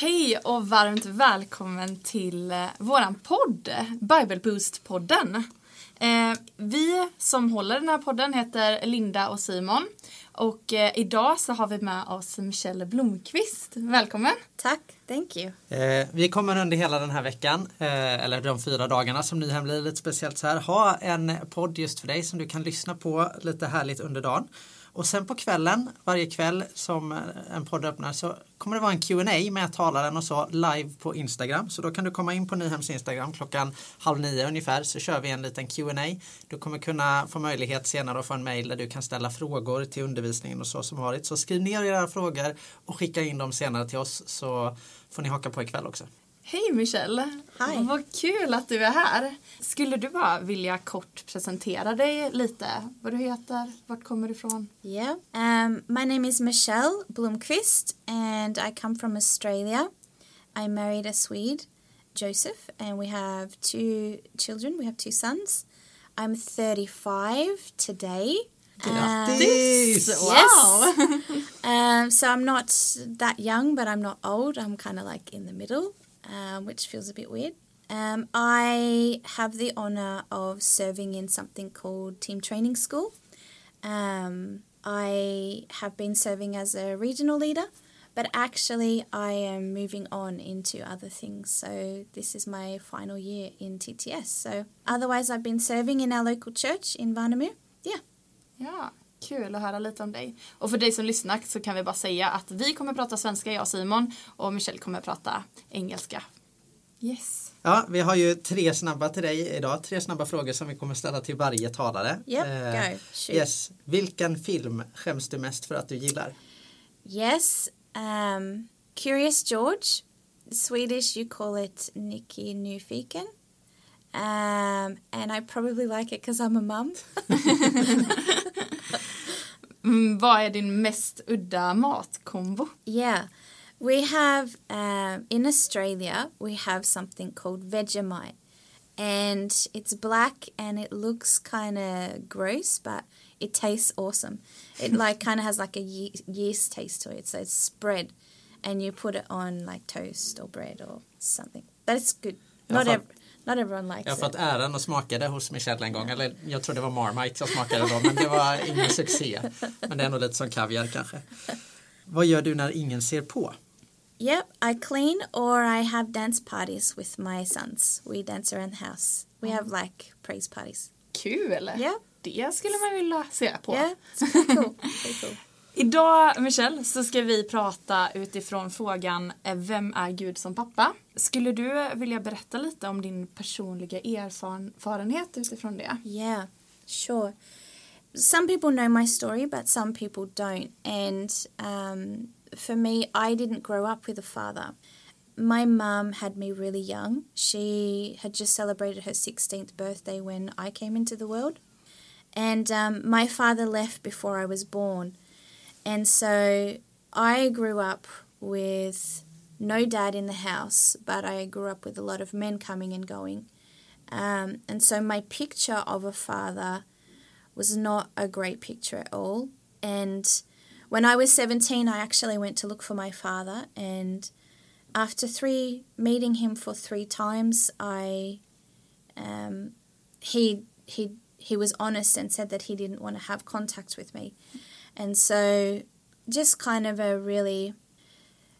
Hej och varmt välkommen till eh, våran podd, Bible Boost-podden. Eh, vi som håller den här podden heter Linda och Simon. Och eh, idag så har vi med oss Michelle Blomqvist. Välkommen! Tack, thank you. Eh, vi kommer under hela den här veckan, eh, eller de fyra dagarna som Nyhem blir lite speciellt så här, ha en podd just för dig som du kan lyssna på lite härligt under dagen. Och sen på kvällen, varje kväll som eh, en podd öppnar så kommer det vara en Q&A med talaren och så live på Instagram. Så då kan du komma in på Nyhems Instagram klockan halv nio ungefär så kör vi en liten Q&A. Du kommer kunna få möjlighet senare att få en mail där du kan ställa frågor till undervisningen och så som varit. Så skriv ner era frågor och skicka in dem senare till oss så får ni haka på ikväll också. Hej Michelle! Hej. Vad kul att du är här. Skulle du bara vilja kort presentera dig lite? Vad du heter, vart kommer du ifrån? Yeah. Um, my name is Michelle Blomqvist, and I come from Australia. I married a Swede, Joseph, and we have two children. We have two sons. I'm 35 today. Grattis! Wow! Um, so I'm not that young, but I'm not old. I'm kind of like in the middle, um, which feels a bit weird. Um, I have the honor of serving in something called Team Training School. Um, I have been serving as a regional leader, but actually I am moving on into other things. So this is my final year in TTS. So otherwise, I've been serving in our local church in Varnamo. Yeah. Ja, kul att höra lite om dig. Och för dig som lyssnar så kan vi bara säga att vi kommer prata svenska, jag och Simon, och Michelle kommer prata engelska. Yes. Ja, vi har ju tre snabba till dig idag. Tre snabba frågor som vi kommer ställa till varje talare. Yep, Eh, go. Shoot. Yes. Vilken film skäms du mest för att du gillar? Yes. Um, Curious George. Swedish, you call it Nicky Nyfiken. Um, and I probably like it because I'm a mum. Mm, vad är din mest udda matkombo? yeah. We have, um, in Australia, we have something called Vegemite. And it's black and it looks kind of gross, but it tastes awesome. It like kind of has like a ye- yeast taste to it. So it's spread and you put it on like toast or bread or something. But it's good. Not, för- ev- not everyone likes Jag har fått äran att smaka det hos Michelle en gång. Eller jag tror det var Marmite jag smakade då, men det var ingen succé. Men det är nog lite som kaviar kanske. Vad gör du när ingen ser på? Yep, I clean or I have dance parties with my sons. We dance around the house. We have like praise parties. Kul! Ja. Det skulle man vilja se på. Yeah, it's pretty cool. pretty cool. Idag, Michelle, så ska vi prata utifrån frågan eh, Vem är Gud som pappa? Skulle du vilja berätta lite om din personliga erfarenhet utifrån det? Yeah, sure. Some people know my story, but some people don't. And um, for me, I didn't grow up with a father. My mum had me really young. She had just celebrated her 16th birthday when I came into the world. And um, my father left before I was born. And so I grew up with no dad in the house, but I grew up with a lot of men coming and going. Um, and so my picture of a father was not a great picture at all. And when I was 17, I actually went to look for my father. And after three, meeting him for three times, I, um, he, he, he was honest and said that he didn't want to have contact with me. And so just kind of a really,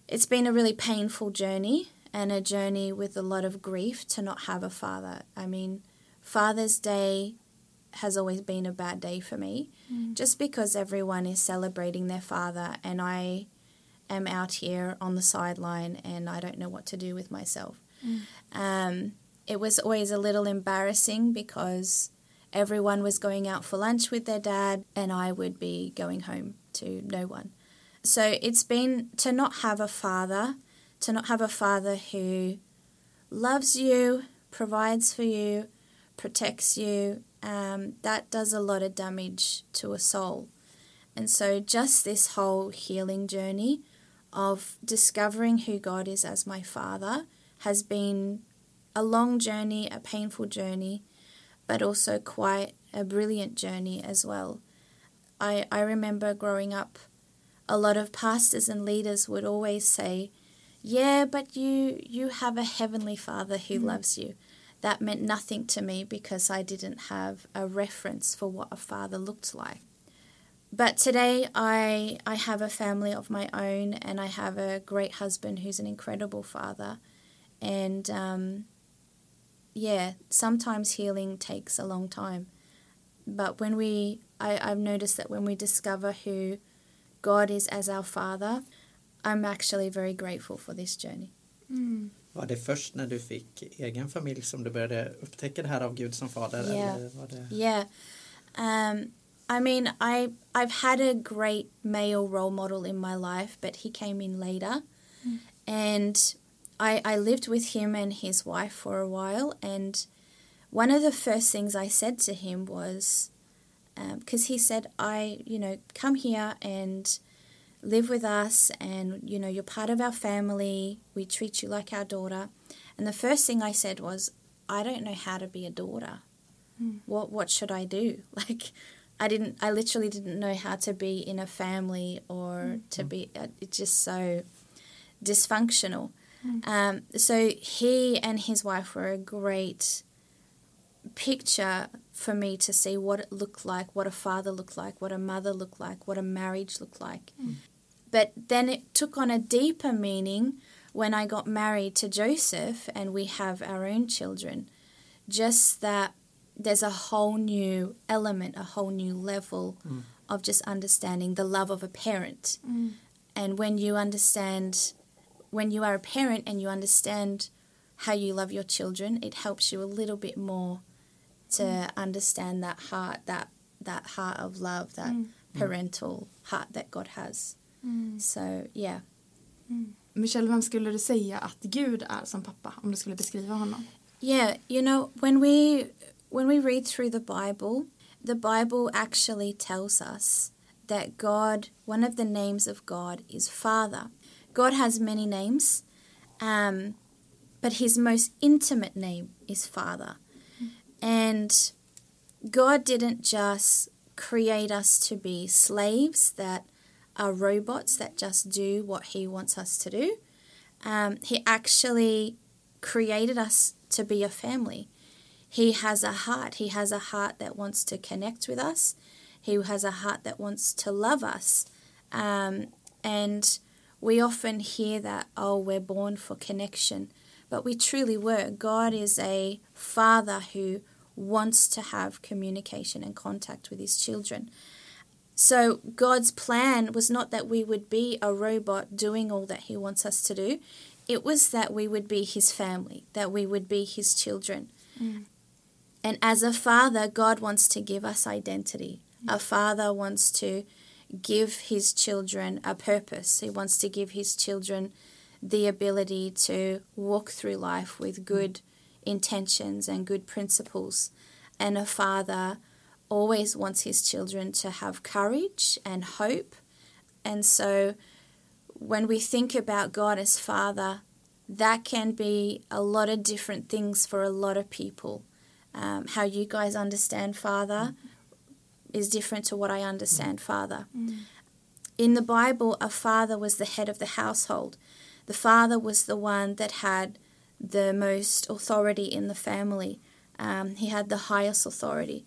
it's been a really painful journey and a journey with a lot of grief to not have a father. I mean, Father's Day has always been a bad day for me just because everyone is celebrating their father and I am out here on the sideline and I don't know what to do with myself. Um, it was always a little embarrassing because everyone was going out for lunch with their dad and I would be going home to no one. So it's been to not have a father, to not have a father who loves you, provides for you, protects you, um, that does a lot of damage to a soul. And so, just this whole healing journey of discovering who God is as my Father has been a long journey, a painful journey, but also quite a brilliant journey as well. I, I remember growing up, a lot of pastors and leaders would always say, yeah, but you you have a heavenly Father who loves you. That meant nothing to me because I didn't have a reference for what a father looked like. But today I I have a family of my own and I have a great husband who's an incredible father. And um, yeah, sometimes healing takes a long time. But when we I, I've noticed that when we discover who God is as our father, I'm actually very grateful for this journey. Mm. Var det först när du fick egen familj som du började upptäcka det här av Gud som fader? Yeah. Eller var det... Yeah. Um, I mean, I I've had a great male role model in my life, but he came in later, and I I lived with him and his wife for a while. And one of the first things I said to him was, um, because he said, "I, you know, come here and." live with us and you know you're part of our family. We treat you like our daughter and the first thing i said was i don't know how to be a daughter. Hmm. What what should i do? Like i didn't i literally didn't know how to be in a family or hmm. to be uh, it's just so dysfunctional um, so he and his wife were a great picture for me to see what it looked like, what a father looked like, what a mother looked like, what a marriage looked like. Mm. But then it took on a deeper meaning when I got married to Joseph and we have our own children. Just that there's a whole new element, a whole new level mm. of just understanding the love of a parent. Mm. And when you understand, when you are a parent and you understand how you love your children, it helps you a little bit more to mm. understand that heart, that that heart of love, that mm. parental heart that God has. Mm. So yeah. Michelle, vem skulle du säga att Gud är som pappa om du skulle beskriva honom? Yeah, you know, when we when we read through the Bible, the Bible actually tells us that God, one of the names of God is Father. God has many names, um, but his most intimate name is Father. And God didn't just create us to be slaves that are robots that just do what he wants us to do. Um, he actually created us to be a family. He has a heart. He has a heart that wants to connect with us. He has a heart that wants to love us. Um, and we often hear that, oh, we're born for connection. But we truly were. God is a father who wants to have communication and contact with his children. So God's plan was not that we would be a robot doing all that he wants us to do. It was that we would be his family, that we would be his children. Mm. And as a father, God wants to give us identity. A father wants to give his children a purpose. He wants to give his children the ability to walk through life with good intentions and good principles. And a father always wants his children to have courage and hope. And so when we think about God as Father, that can be a lot of different things for a lot of people. Um, how you guys understand Father is different to what I understand mm. Father. Mm. In the Bible, a father was the head of the household. The father was the one that had the most authority in the family. Um, he had the highest authority.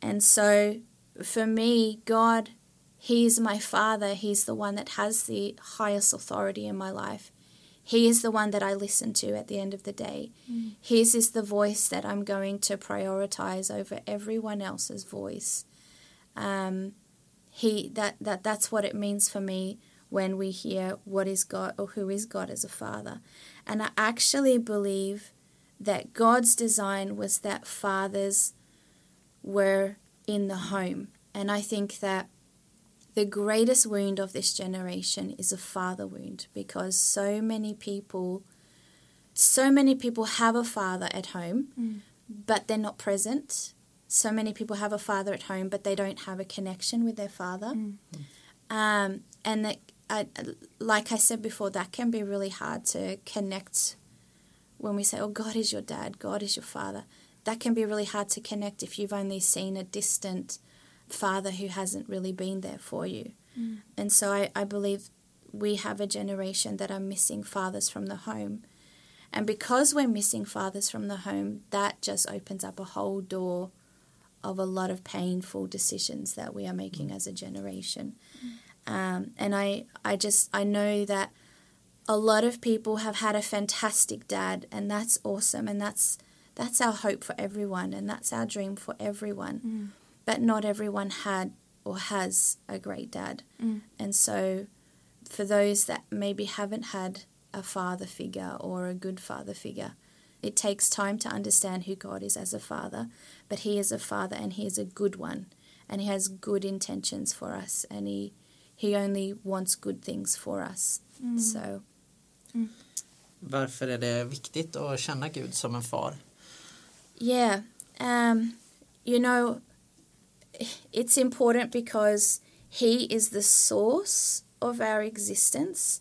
And so for me, God, He is my Father. He's the one that has the highest authority in my life. He is the one that I listen to at the end of the day. Mm. His is the voice that I'm going to prioritize over everyone else's voice. Um, he that, that that's what it means for me when we hear what is God or who is God as a father. And I actually believe that God's design was that fathers were in the home. And I think that the greatest wound of this generation is a father wound because so many people so many people have a father at home but they're not present so many people have a father at home but they don't have a connection with their father. Um, and that I, like i said before that can be really hard to connect when we say oh god is your dad god is your father. That can be really hard to connect if you've only seen a distant father who hasn't really been there for you. And so I, I believe we have a generation that are missing fathers from the home. And because we're missing fathers from the home, that just opens up a whole door of a lot of painful decisions that we are making mm. as a generation. Um, and I, I just, I know that a lot of people have had a fantastic dad, and that's awesome, and that's that's our hope for everyone, and that's our dream for everyone. Mm. But not everyone had or has a great dad, mm. and so for those that maybe haven't had a father figure or a good father figure, it takes time to understand who God is as a father. But He is a father, and He is a good one, and He has good intentions for us, and He He only wants good things for us. So. Varför är det viktigt att känna Gud som en far? Yeah. Um, you know, it's important because He is the source of our existence.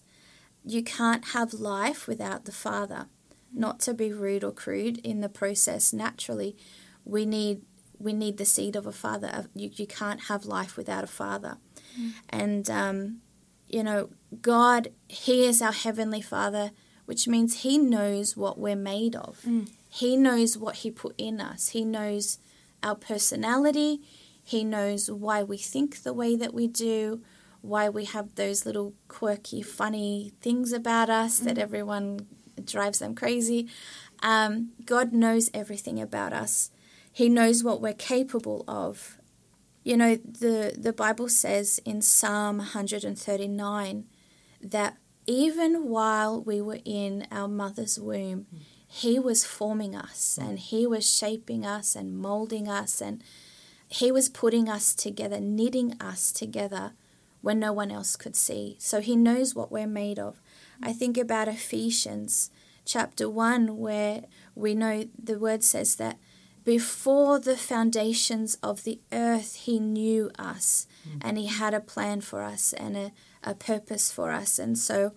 You can't have life without the Father. Not to be rude or crude in the process, naturally, we need we need the seed of a father. You, you can't have life without a father. Mm. And, um, you know, God, He is our Heavenly Father, which means He knows what we're made of. Mm. He knows what He put in us. He knows our personality. He knows why we think the way that we do, why we have those little quirky, funny things about us that mm. everyone drives them crazy. Um, God knows everything about us. He knows what we're capable of. You know, the, the Bible says in Psalm 139 that even while we were in our mother's womb, He was forming us and He was shaping us and molding us and He was putting us together, knitting us together when no one else could see. So He knows what we're made of. I think about Ephesians chapter 1, where we know the word says that before the foundations of the earth, He knew us and He had a plan for us and a, a purpose for us. And so,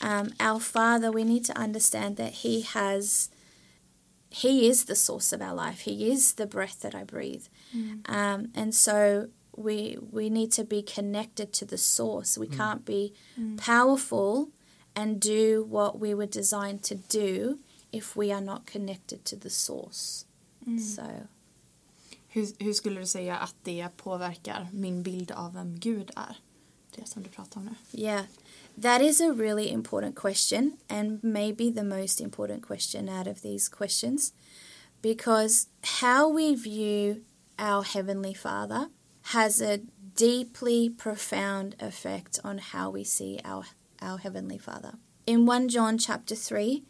um, our Father, we need to understand that He has. He is the source of our life. He is the breath that I breathe. Um, and so we we need to be connected to the source. We can't be powerful and do what we were designed to do if we are not connected to the source. Mm. So Hur, hur skulle du säga att det påverkar min bild av vem Gud är? Det som du pratar om nu. yeah, that is a really important question and maybe the most important question out of these questions because how we view our heavenly Father has a deeply profound effect on how we see our our heavenly Father. In 1 John chapter 3,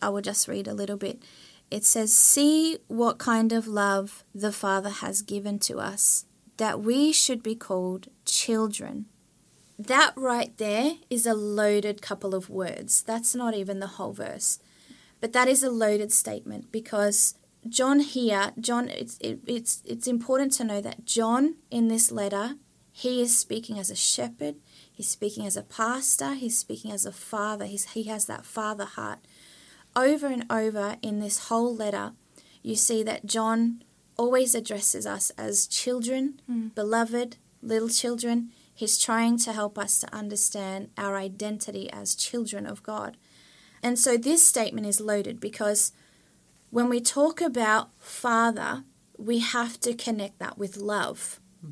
I will just read a little bit. It says, See what kind of love the Father has given to us, that we should be called children. That right there is a loaded couple of words. That's not even the whole verse. But that is a loaded statement because John here, John, it's, it, it's, it's important to know that John in this letter, he is speaking as a shepherd, he's speaking as a pastor, he's speaking as a father, he's, he has that father heart. Over and over in this whole letter, you see that John always addresses us as children, hmm. beloved, little children. He's trying to help us to understand our identity as children of God. And so this statement is loaded because when we talk about Father, we have to connect that with love. Hmm.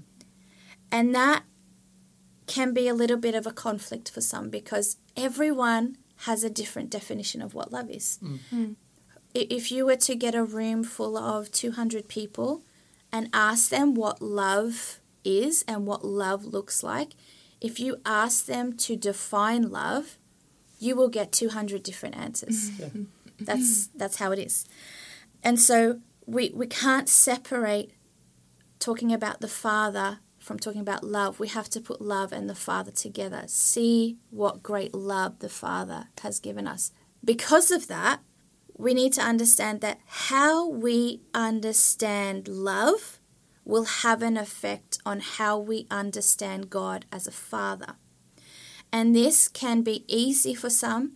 And that can be a little bit of a conflict for some because everyone has a different definition of what love is. Mm. Hmm. I- If you were to get a room full of 200 people and ask them what love is and what love looks like, if you ask them to define love, you will get 200 different answers. That's that's how it is. And so we we can't separate talking about the Father from talking about love. We have to put love and the Father together. See what great love the Father has given us. Because of that, we need to understand that how we understand love will have an effect on how we understand God as a Father. And this can be easy for some,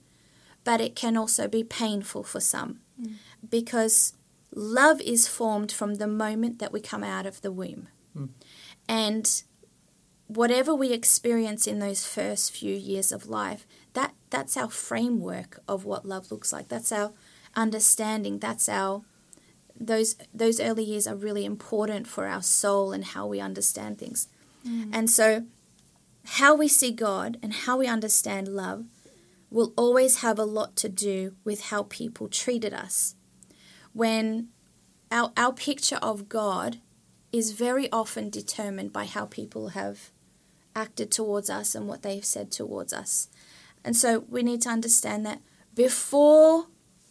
but it can also be painful for some mm. because love is formed from the moment that we come out of the womb. Mm. And whatever we experience in those first few years of life, that that's our framework of what love looks like. That's our understanding. That's our those those early years are really important for our soul and how we understand things. Mm. And so how we see God and how we understand love will always have a lot to do with how people treated us. When our our picture of God is very often determined by how people have acted towards us and what they've said towards us. And so we need to understand that before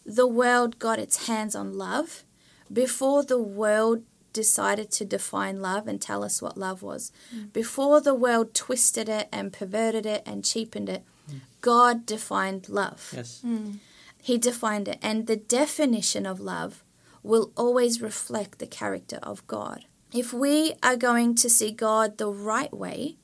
the world got its hands on love, before the world decided to define love and tell us what love was, mm. before the world twisted it and perverted it and cheapened it, mm. God defined love. Yes. Mm. He defined it. And the definition of love will always reflect the character of God. If we are going to see God the right way,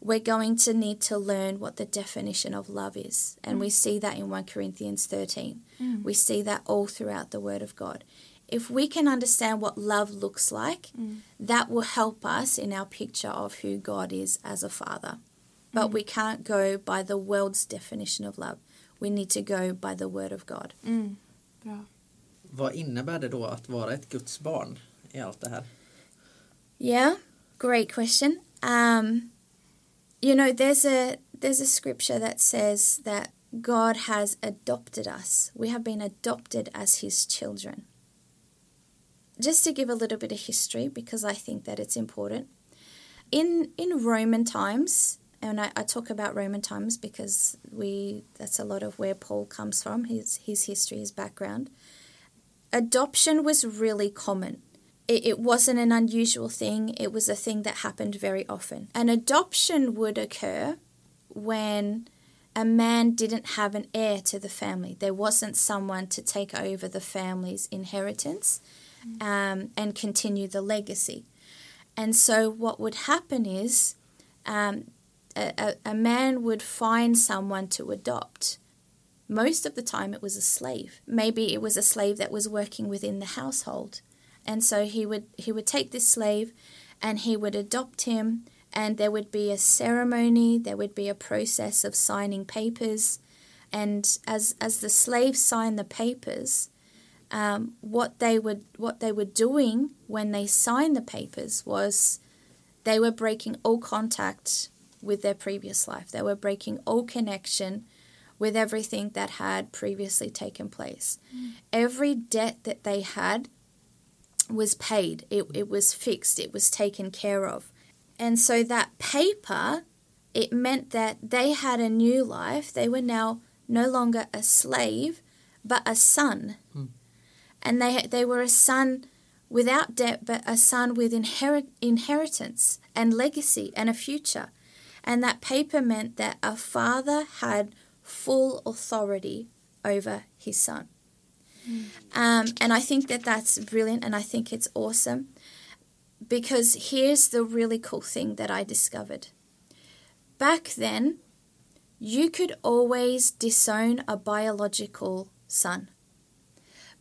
we're going to need to learn what the definition of love is. And we mm. see that in 1 Corinthians 13. Mm. We see that all throughout the Word of God. If we can understand what love looks like, mm. that will help us in our picture of who God is as a father. But we can't go by the world's definition of love. We need to go by the Word of God. Mm. Bra. Vad innebär det då att vara ett Guds barn i allt det här? Yeah, great question. Um, you know, there's a there's a scripture that says that God has adopted us. We have been adopted as His children. Just to give a little bit of history, because I think that it's important. In in Roman times, and I, I talk about Roman times because we that's a lot of where Paul comes from, his his history, his background. Adoption was really common it, it wasn't an unusual thing, it was a thing that happened very often. An adoption would occur when a man didn't have an heir to the family. There wasn't someone to take over the family's inheritance um, and continue the legacy. And so, what would happen is um, a, a, a man would find someone to adopt. Most of the time, it was a slave. Maybe it was a slave that was working within the household and so he would he would take this slave and he would adopt him. And there would be a ceremony there would be a process of signing papers. And as as the slave signed the papers um, what they would what they were doing when they signed the papers was they were breaking all contact with their previous life. They were breaking all connection with everything that had previously taken place. Every debt that they had was paid, it, it was fixed, it was taken care of. And so that paper, it meant that they had a new life. They were now no longer a slave, but a son. Hmm. And they, they were a son without debt, but a son with inherit, inheritance and legacy and a future. And that paper meant that a father had full authority over his son. Mm. Um, and I think that that's brilliant and I think it's awesome because here's the really cool thing that I discovered. Back then, you could always disown a biological son,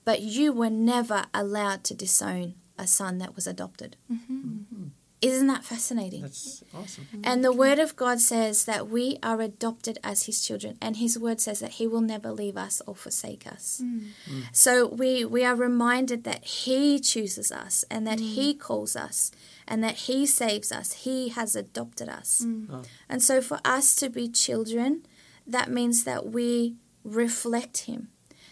but you were never allowed to disown a son that was adopted. Mm-hmm. Mm-hmm. Isn't that fascinating? That's awesome. Mm. And the word of God says that we are adopted as his children and his word says that he will never leave us or forsake us. Mm. Mm. So we we are reminded that he chooses us and that he calls us and that he saves us. He has adopted us. Oh. And so for us to be children, that means that we reflect him.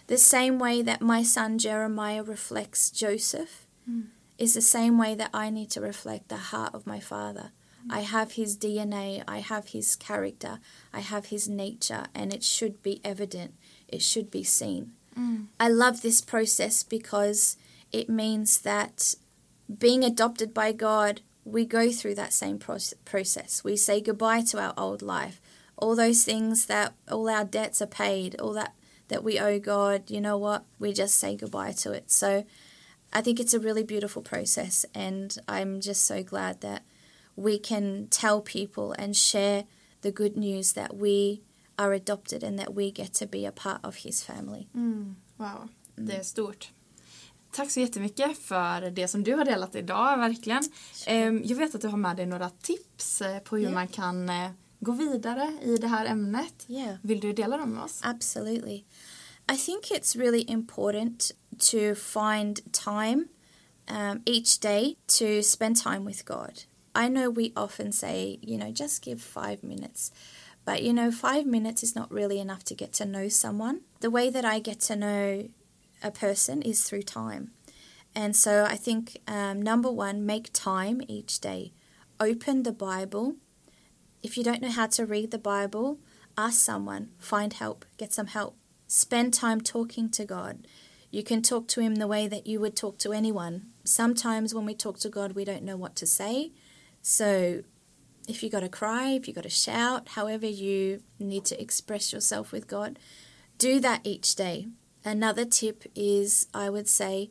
The same way that my son Jeremiah reflects Joseph is the same way that I need to reflect the heart of my father. I have his DNA, I have his character, I have his nature, and it should be evident, it should be seen. Mm. I love this process because it means that being adopted by God, we go through that same process. We say goodbye to our old life. All those things that all our debts are paid, all that that we owe God, you know what? We just say goodbye to it. So I think it's a really beautiful process, and I'm just so glad that we can tell people and share the good news that we are adopted and that we get to be a part of His family. Wow, det är stort. Tack så jättemycket för det som du har delat idag, verkligen. Ehm, Jag vet att du har med dig några tips eh, på hur Ja. man kan eh, gå vidare i det här ämnet. Yeah. Vill du dela dem med oss? Absolutely. I think it's really important to find time um, each day to spend time with God. I know we often say, you know, just give five minutes. But, you know, five minutes is not really enough to get to know someone. The way that I get to know a person is through time. And so I think um, number one, make time each day. Open the Bible. If you don't know how to read the Bible, ask someone, find help, get some help. Spend time talking to God. You can talk to Him the way that you would talk to anyone. Sometimes when we talk to God, we don't know what to say. So if you got to cry, if you got to shout, however you need to express yourself with God, do that each day. Another tip is I would say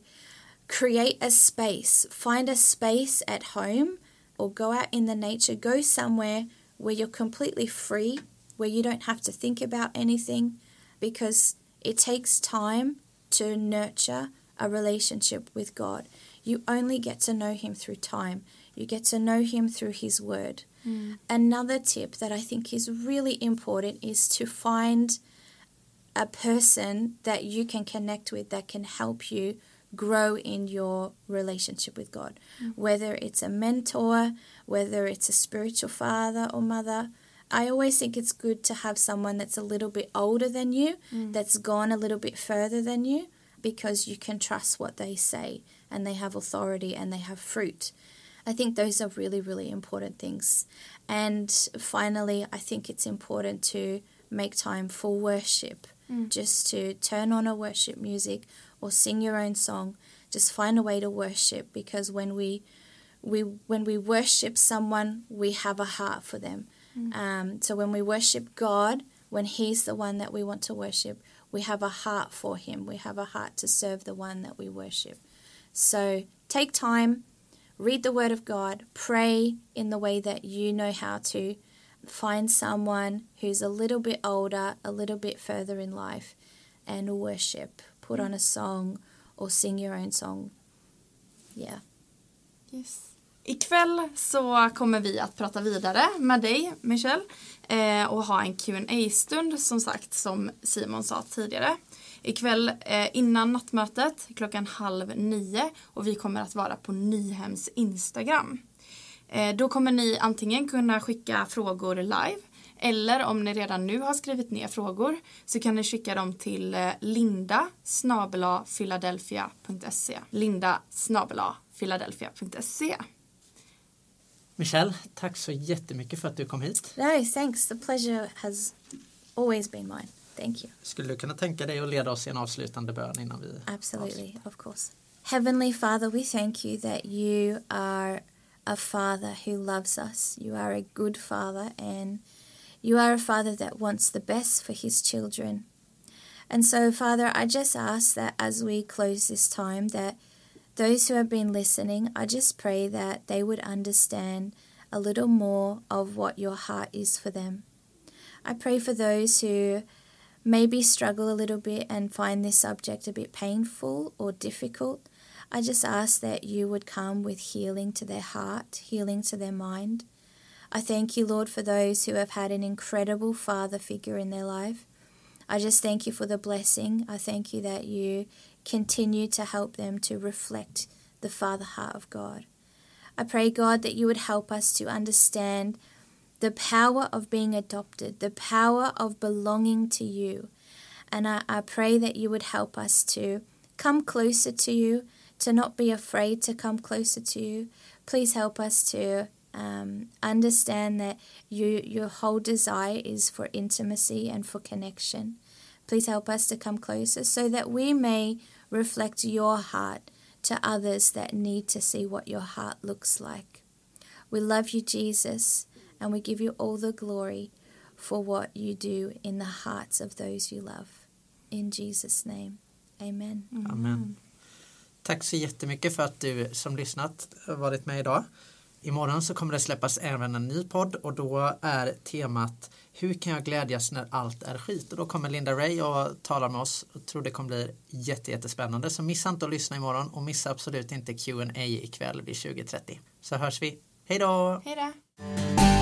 create a space. Find a space at home or go out in the nature. Go somewhere where you're completely free, where you don't have to think about anything because it takes time to nurture a relationship with God. You only get to know Him through time, you get to know Him through His Word. Hmm. Another tip that I think is really important is to find a person that you can connect with that can help you grow in your relationship with God. Hmm. Whether it's a mentor, whether it's a spiritual father or mother. I always think it's good to have someone that's a little bit older than you, mm. that's gone a little bit further than you, because you can trust what they say and they have authority and they have fruit. I think those are really, really important things. And finally, I think it's important to make time for worship, mm. just to turn on a worship music or sing your own song. Just find a way to worship because when we we when we worship someone, we have a heart for them. Um, so when we worship God, when He's the one that we want to worship, we have a heart for Him. We have a heart to serve the one that we worship. So take time, read the Word of God, pray in the way that you know how to. Find someone who's a little bit older, a little bit further in life, and worship. Put on a song or sing your own song. Yeah. Yes. Ikväll så kommer vi att prata vidare med dig, Michelle. Eh, och ha en qa stund som sagt, som Simon sa tidigare. Ikväll eh, innan nattmötet klockan halv nio och vi kommer att vara på Nyhems Instagram. Eh, då kommer ni antingen kunna skicka frågor live eller om ni redan nu har skrivit ner frågor så kan ni skicka dem till eh, linda philadelphia.se linda philadelphia.se Michelle, tack så jättemycket för att du kom hit. No, thanks. The pleasure has always been mine. Thank you. Skulle du kunna tänka dig att leda oss i en avslutande bön innan vi Absolutely, of course. Heavenly Father, we thank you that you are a father who loves us. You are a good father, and you are a father that wants the best for his children. And so, Father, I just ask that as we close this time, that those who have been listening, I just pray that they would understand a little more of what your heart is for them. I pray for those who maybe struggle a little bit and find this subject a bit painful or difficult. I just ask that you would come with healing to their heart, healing to their mind. I thank you, Lord, for those who have had an incredible father figure in their life. I just thank you for the blessing. I thank you that you continue to help them to reflect the father heart of God. I pray, God, that you would help us to understand the power of being adopted, the power of belonging to you. And I, I pray that you would help us to come closer to you, to not be afraid to come closer to you. Please help us to um, understand that you, your whole desire is for intimacy and for connection. Please help us to come closer so that we may reflect your heart to others that need to see what your heart looks like. We love you, Jesus, and we give you all the glory for what you do in the hearts of those you love. In Jesus' name, amen. Amen. Tack så jättemycket för att du som lyssnat har varit med idag. Imorgon så kommer det släppas även en ny podd och då är temat Hur kan jag glädjas när allt är skit? Och då kommer Linda Ray och talar med oss och tror det kommer bli jätte, jättespännande. Så missa inte att lyssna imorgon och missa absolut inte Q&A ikväll vid 20.30. Så hörs vi. Hej då! Hej då!